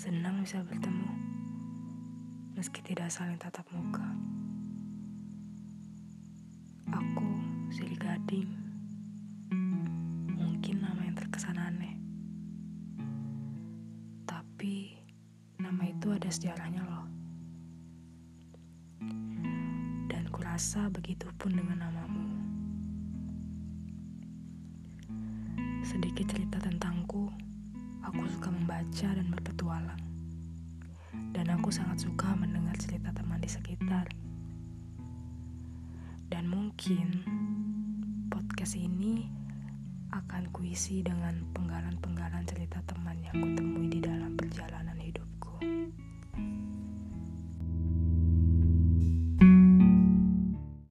Senang bisa bertemu, meski tidak saling tatap muka. Aku, Sri Gading, mungkin nama yang terkesan aneh. Tapi, nama itu ada sejarahnya loh. Dan kurasa begitu pun dengan namamu. Sedikit cerita tentangku Aku suka membaca dan berpetualang. Dan aku sangat suka mendengar cerita teman di sekitar. Dan mungkin podcast ini akan kuisi dengan penggalan-penggalan cerita